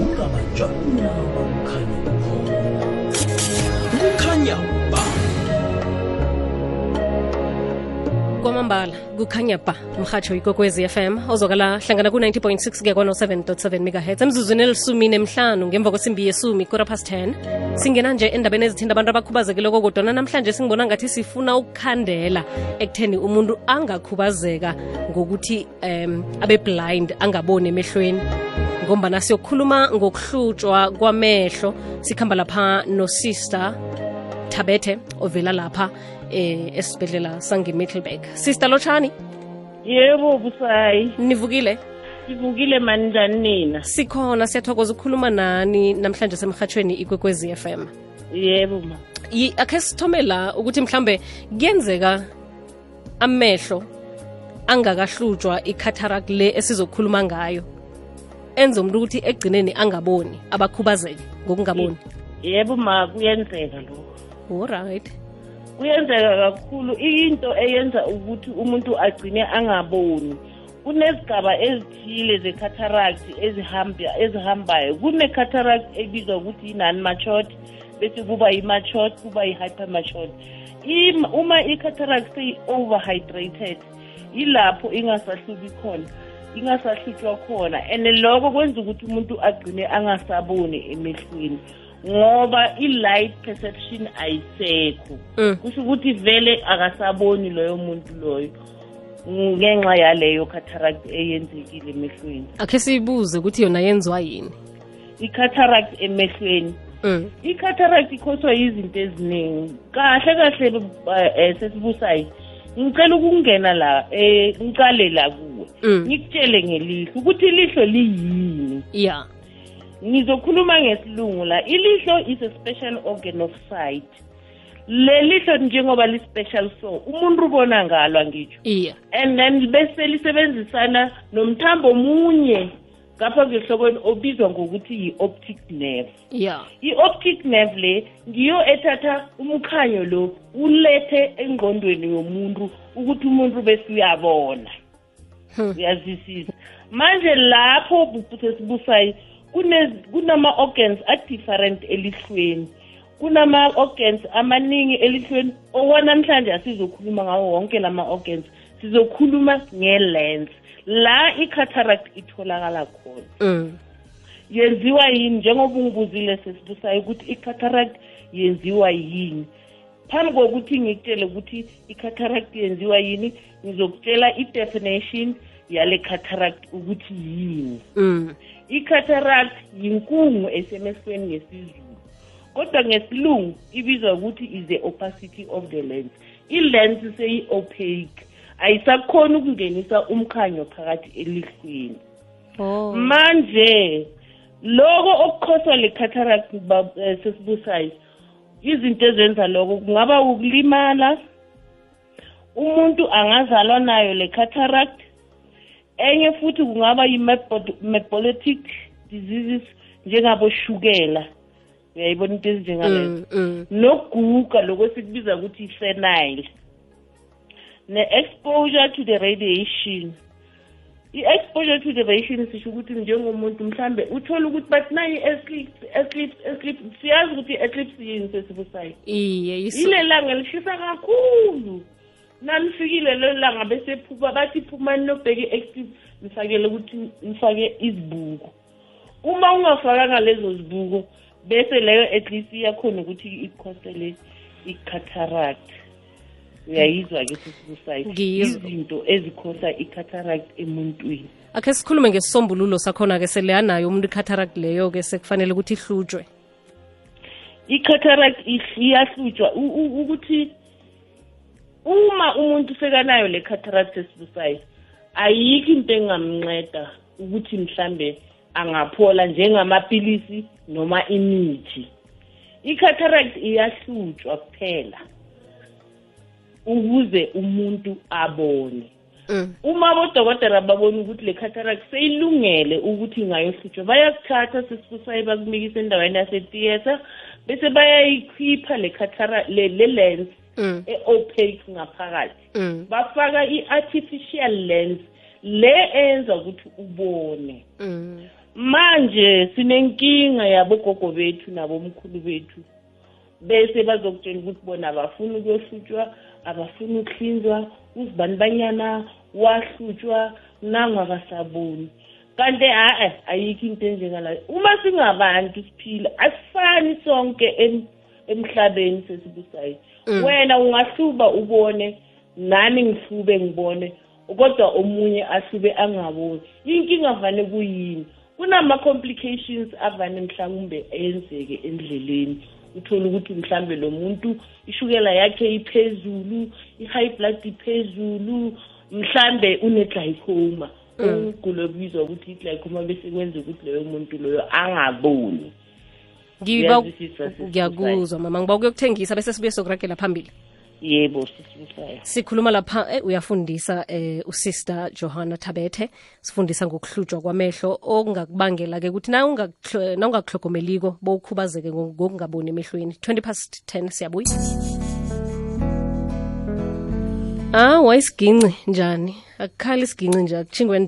ungabajana bakukhanya kukhanya ba kwamambala kukhanya ba mhatsho ikokwezi fm ozokala hlangana ku-90.6 kuya kwano-7.7 megahertz. Emzuzwini elisumi nemhlanu ngemva kwesimbi yesumi kora past 10 singena nje endabeni ezithinda abantu abakhubazekile kodwana namhlanje singibona ngathi sifuna ukukhandela ekutheni umuntu angakhubazeka ngokuthi um abe blind angaboni emehlweni ngombana siyokhuluma ngokuhlutshwa kwamehlo. Sikhamba lapha nosister thabethe ovela lapha eh esibhedlela sange-middleburg sister lotshani? Yebo busayi nivukile? Sivukile mani njani nina? Sikhona siyathokoza ukukhuluma nani namhlanje semhathweni ikwekwezi FM yebo ma. Akhe sithome la ukuthi mhlambe kuyenzeka amehlo angakahlutshwa i-cataract le esizokhuluma ngayo enze umuntu ukuthi egcineni angaboni abakhubazeke ngokungaboni. Yebo ma kuyenzeka lokho. Alright kuyenzeka kakhulu. Into eyenza ukuthi umuntu agcine angaboni kunezigaba ezithile ze-cataract ezihamba ezihambayo. Kune-cataract ebizwa ukuthi yi-non-matured bese kuba yi-matured kuba yi-hypermatured Im- uma i-cataract seyi-overhydrated yilapho ingasahluki khona ingasahlutshwa khona. And lokho kwenza ukuthi umuntu agcine angasaboni emehlweni ngoba i-light perception ayisekho. Mm. kusho ukuthi vele akasaboni loyo muntu loyo ngenxa yaleyo cataract eyenzekile emehlweni. Akhe siyibuze ukuthi yona yenziwa yini? I-cataract emehlweni. Mm. i-cataract ikhoswa yizinto eziningi. Kahle kahle um sesibusayi ngicela ukungena la um ngicale la kuwe. Mm. ngikutshele ngelihlo ukuthi ilihlo liyini. Ya. Ngizokhuluma ngesilungu la ilihlo is a special organ of sight. Lelihlo njengoba li-special so umuntu ubona ngalo angitsho iya. And then bese lisebenzisana nomthambo munye. Ngapha ngehlokweni obizwa ngokuthi yi-optic nerve. Ya i-optic nerve le ngiyo ethatha umkhanyo lo ulethe engqondweni yomuntu ukuthi umuntu bese uyabona. Hmm. uyazwisisa. Manje lapho sesibusayi kune- kunama-organs a-different elihlweni. Kunama-organs amaningi elihlweni okwanamhlanje asizokhuluma ngawo wonke lama-organs. Sizokhuluma nge-lens. La i-cataract itholakala khona. Mm. yenziwa yini? Njengoba ungibuzile sesibusayo ukuthi i-cataract yenziwa yini. Phambi kokuthi ngikutshele ukuthi i-cataract yenziwa yini ngizokutshela i-definition yale cataract ukuthi yini. Mm. i-cataract yinkungu esemehlweni ngesizulu kodwa ngesilungu ibizwa ukuthi is the opacity of the lens. I-lens seyi-opaque ayisakhoni ukungenisa umkhanyo phakathi elihlweni oh. manje loko okukhoswa le-cataract eh, sesibusayo izinto ezenza loko kungaba ukulimala umuntu angazalwa nayo le-cataract enye futhi kungaba yi-metabolic diseases njengaboshukela uyayibona into ezinjengalezo mm. mm. nokuguga lokwesikubiza ukuthi i-senile ne-exposure to the radiation. I-exposure to the radiation sisho ukuthi njengomuntu mhlambe uthole ukuthi bathi nayi i-eclipse eclipse eclipse siyazi ukuthi i-eclipse yini sesibusayo iye yile langa lishisa kakhulu. Nanifikile lelo langa bese phuma bathi phumani nobheke i-eclipse nifakele ukuthi nifake izibuko. Uma ungafakanga lezo zibuko bese leyo at least iyakhona ukuthi ikhosele i-cataract uyayizwa-ke sesibusayo Ngiyizwa. izinto ezikhosa i-cataract emuntwini. Akhe sikhulume ngesisombululo sakhona-ke sele anayo umuntu i-cataract leyo-ke sekufanele ukuthi ihlutshwe. I-cataract ihl- iyahlutshwa. U- u- ukuthi uma umuntu sekanayo le cataract esibusayo ayikho into engamnceda ukuthi mhlambe angaphola njengamapilisi noma imithi. I-cataract iyahlutshwa kuphela. Ukuze umuntu abone mm. uma abodokotela babona ukuthi le cataract seyilungele ukuthi ingayohlutshwa bayakuthatha sesibusayi bakunikisa endaweni yasetheatre bese bayayikhipha le cataract le, le lens Mm. e-opaque ngaphakathi Mm. bafaka i-artificial lens le eyenza ukuthi ubone Mm. manje sinenkinga yabogogo bethu nabomkhulu bethu bese bazokutshela ukuthi bona abafuni ukuyohlutshwa abafuni ukuhlinzwa uzibani banyana wahlutshwa nangakasaboni kanti ha-e ayikho into enjengalayo uma singabantu siphila asifani sonke em- emhlabeni sesibusayo wena ungahluba ubone nami ngihlube ngibone kodwa omunye ahlube angaboni. Inkinga vane kuyini? Kunama-complications avane mhlawumbe enzeke endleleni. Uthole ukuthi mhlambe lo muntu ishukela yakhe iphezulu i-high blood iphezulu mhlambe une-glycoma ugulo obizwa ukuthi i-glycoma bese kwenza ukuthi leyo muntu loyo angaboni. Ngiyakuzwa mama. Ngiba kuyokuthengisa bese sibuye sokuragela phambili yebo sikhuluma lapha eh, uyafundisa eh, usister johanna tabethe sifundisa ngokuhlutshwa kwamehlo okungakubangela-ke ukuthi na ungakuhlo- na ungakuhlogomeliko bowukhubazeke ngokungaboni emehlweni. 20 past 10 siyabuya. Ah wayisiginci njani? Akukhali isiginci nje akuchingwe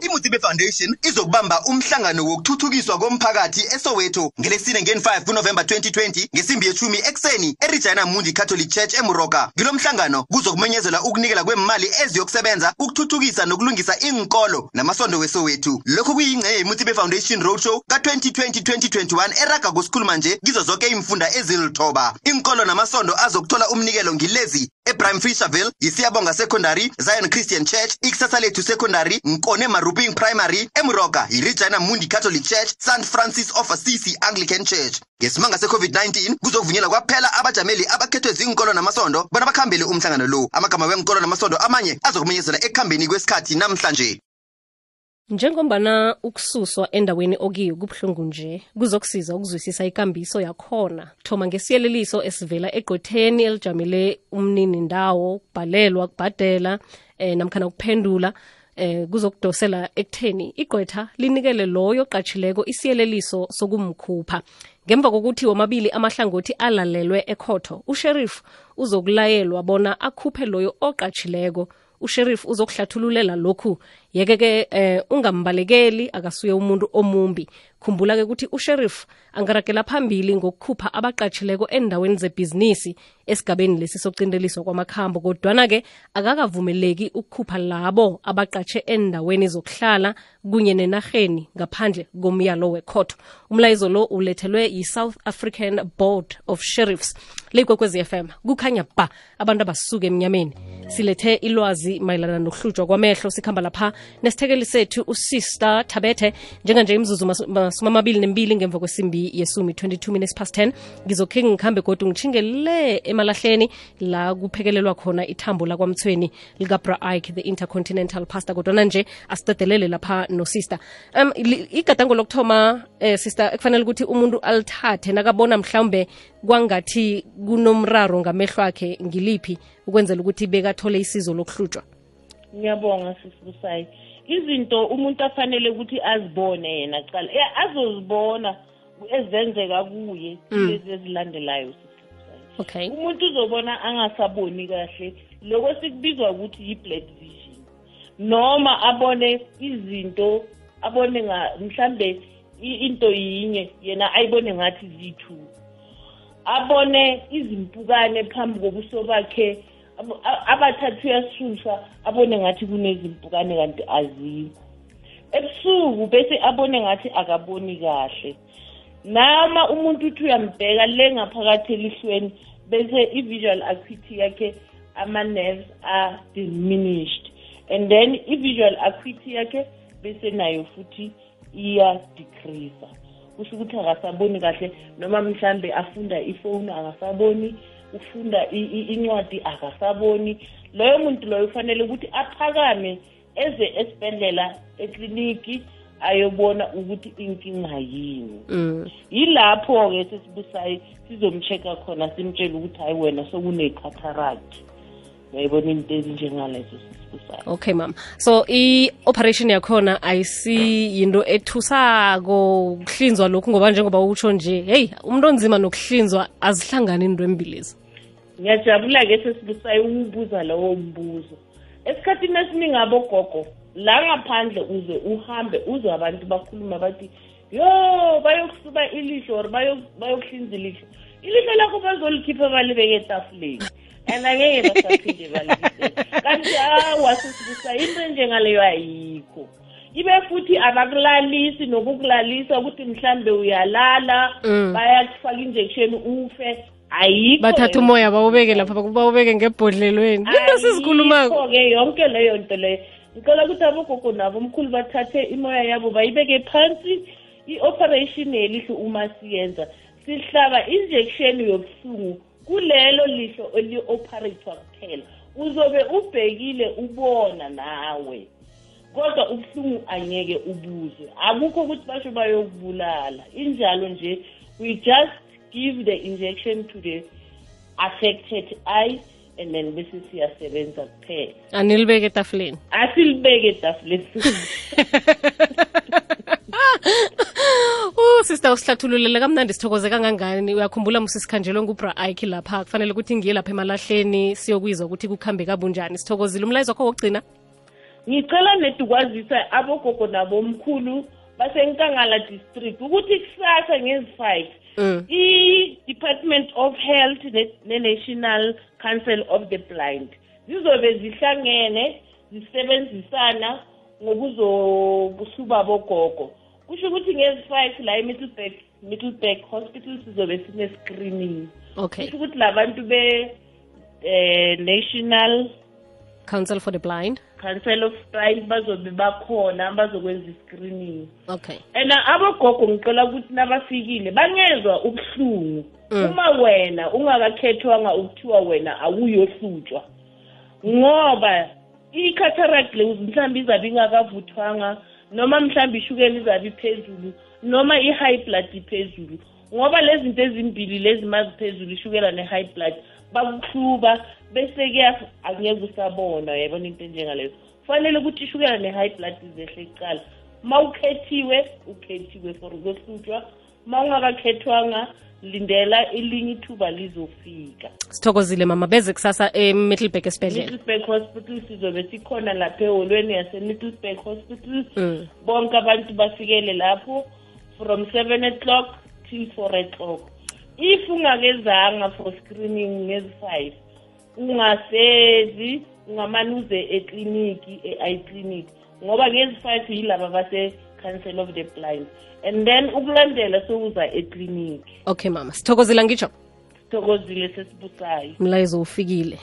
imutibe foundation izokubamba umhlangano wokuthuthukiswa komphakathi esoweto ngelesine ngen-5 kunovemba 2020 ngesimbi yechumi ekuseni eregina mundi catholic church emuroka ngilo mhlangano kuzokumenyezelwa ukunikela kwemali eziyokusebenza ukuthuthukisa nokulungisa inkolo namasondo wesoweto lokhu kuyingxenye yemutibe foundation roadshow ka-2020-2021 eraga kusikhuluma nje kizo zonke imfunda ezilithoba. Inkolo namasondo azokuthola umnikelo ngilezi ebrahim fisherville yisiyabonga secondary zion christian church ikusasa lethu secondary nkone maruping primary emuroka iregina mundi catholic church st francis of assisi anglican church. Ngesimanga se-covid-19 kuzokuvunyelwa kwaphela abajameli abakhethwe zinkolo namasondo bona bakhambele umhlangano lo. Amagama wenkolo namasondo amanye azokumenyezela ekuhambeni kwesikhathi namhlanje. Njengombana ukususwa endaweni okiyo kubuhlungu nje kuzokusiza ukuzwisisa ikambiso yakhona. Thoma ngesiyeleliso esivela egqwetheni elijamele umnini ndawo ukubhalelwa kubhadela eh, namkhana ukuphendula eh, kuzokudosela ekutheni igqwetha linikele loyo qatshileko isiyeleliso sokumkhupha. Ngemva kokuthi womabili amahlangothi alalelwe ekhotho usherifu uzokulayelwa bona akhuphe loyo oqatshileko. Usheriff uzokuhlathululela lokhu yeke-ke eh, ungambalekeli akasuye umuntu omumbi. Khumbula-ke ukuthi usherif angaragela phambili ngokukhupha abaqatshileko endaweni zebhizinisi esigabeni lesi sokucindeliswa kwamakhambo kodwana-ke akakavumeleki ukukhupha labo abaqatshe endaweni zokuhlala kunye nenarheni ngaphandle komyalo wekhotho. Umlayezo lo ulethelwe yi-south african board of sheriffs. Leyikwekwezi fm kukhanya ba abantu abasuke emnyameni. Silethe ilwazi mayelana nokuhlutshwa kwamehlo sikhamba lapha nesithekeli sethu usister thabethe njenganje imzuzu masuma amabili nembili ngemva kwesimbi yesumi 22 minutes past 10 ngizokhe ngikhambe kodwa ngitshinge le emalahleni la kuphekelelwa khona ithambo lakwamthweni likabra ike the intercontinental pastor. Kodwana nje asidedelele lapha nosister um igadango lokuthoma eh, sister ekufanele ukuthi umuntu alithathe nakabona mhlawumbe kwangathi kunomraro ngamehlo akhe ngiliphi ukwenzela ukuthi bekathole isizo lokuhlutshwa ngiyabonga sisibusayi izinto umuntu afanele ukuthi azibone yena cala Eh, azozibona ezenzeka kuye lezi ezilandelayo sisibusayi okay. Umuntu uzobona angasaboni kahle lokho sikubizwa ukuthi yi-black vision. Noma abone izinto abone nga mhlambe i- into yinye yena ayibone ngathi ziyi-two abone izimpukane phambi kobuso bakhe abo- a- abathathu uyasisusa abone ngathi kunezimpukane kanti azikho. Ebusuku bese abone ngathi akaboni kahle. Noma umuntu uthi uyambheka le ngaphakathi elihlweni bese i-visual acuity yakhe ama-nerves are diminished and then i-visual acuity yakhe bese nayo futhi iya-decreasa kusho ukuthi akasaboni kahle noma mhlambe afunda ifoni akasaboni ufunda incwadi akasaboni. Loyo muntu loyo ufanele ukuthi aphakame eze esibhedlela ekliniki ayobona ukuthi inkinga yini. Mm. yilapho-ke sesibusayo sizomcheck-a khona simtshele ukuthi hayi wena sokune-cataract uyayibona into ezinjengalezo sesibusayo okay mama so i-operation yakhona ayisi yinto ethusako kuhlinzwa lokhu ngoba njengoba utsho nje heyi umuntu onzima nokuhlinzwa azihlangani into embilezi ngiyajabula-ke sesibusayi ukubuza lowo mbuzo. Esikhathini esiningi abogogo la ngaphandle uze uhambe uzwe abantu bakhuluma bathi yo bayokusuba ilihlo or bayo- bayokuhlinza ilihlo. Ilihlo lakho bazolikhipha balibeke etafuleni. And angeke basaphinde balibisele kanti awa sisibusa into enjengaleyo ayikho. Ibe futhi abakulalisi nokukulalisa ukuthi mhlambe uyalala Mm. bayakufaka injection ufe ayikho bathatha leyo umoya bawubeke lapha bawubeke ngebhodlelweni. Sesikhulumako. ayikho-ke yonke leyo nto leyo ngicela ukuthi abogogo nabo omkhulu bathathe imoya yabo bayibeke phansi. I-operation yelihlo uma siyenza sihlaba injection yobuhlungu kulelo lihlo eli-operate-wa kuphela. Uzobe ubhekile ubona nawe. Kodwa ubuhlungu angeke ubuzwe. Akukho ukuthi basho bayokubulala. Injalo nje we just give the injection to the affected eye and then bese siyasebenza kuphela. Anilibeke etafuleni asilibeke etafuleni uh sister usihlathululele kamnandi sithokoze kangangani? Uyakhumbula musisikhanjelwe ngubra ike lapha. Kufanele ukuthi ngiye lapha emalahleni siyokwizwa ukuthi kukuhambe kabunjani. Sithokozile. Umlayezo wakho wokugcina? Ngicela nedukwazisa abogogo nabomkhulu basenkangala district ukuthi kusasa ngezi-five Mm. i-department of health ne- ne-national council of the blind. Zizobe zihlangene zisebenzisana ngokuzobusuba bogogo. Kusho ukuthi ngezi-five la e-middleburg middleburg hospital sizobe sine-screening. Okay. Kusho ukuthi labantu be-national national council for the blind? Council of blind bazobe bakhona bazokwenza i-screening. Okay. And abogogo ngicela ukuthi nabafikile bangezwa ubuhlungu. Mm. uma wena ungakakhethwanga ukuthiwa wena awuyohlutshwa. Ngoba i-cataract le mhlawumbe izabe ingakavuthwanga noma mhlawumbe ishukela izabe iphezulu noma i-high blood iphezulu ngoba lezi zinto ezimbili lezi maziphezulu ishukela ne-high blood bakuhluba bese-ke angeke usabona uyayibona into enjengaleyo kufanele ukuthi ishukela ne-high blood zehle kuqala ma ukhethiwe ukhethiwe for ukwehlutshwa. Ma ungakakhethwanga lindela elinye ithuba lizofika. Sithokozile mama. Beze kusasa emiddleburg esibhedlela. Middleburg hospital sizobe sikhona lapha eholweni yase-middleburg hospital. Mm. bonke abantu bafikele lapho from seven o'clock till four o'clock if ungakezanga for screening ngezi-five ungasezi ungamane uze ekliniki e-eye clinic ngoba ngezi-five yilaba base-council of the blind. And then ukulandela sokuza ekliniki. Okay mama. Sithokozile ngitsho? Sithokozile sesibusayo umlayezo ufikile.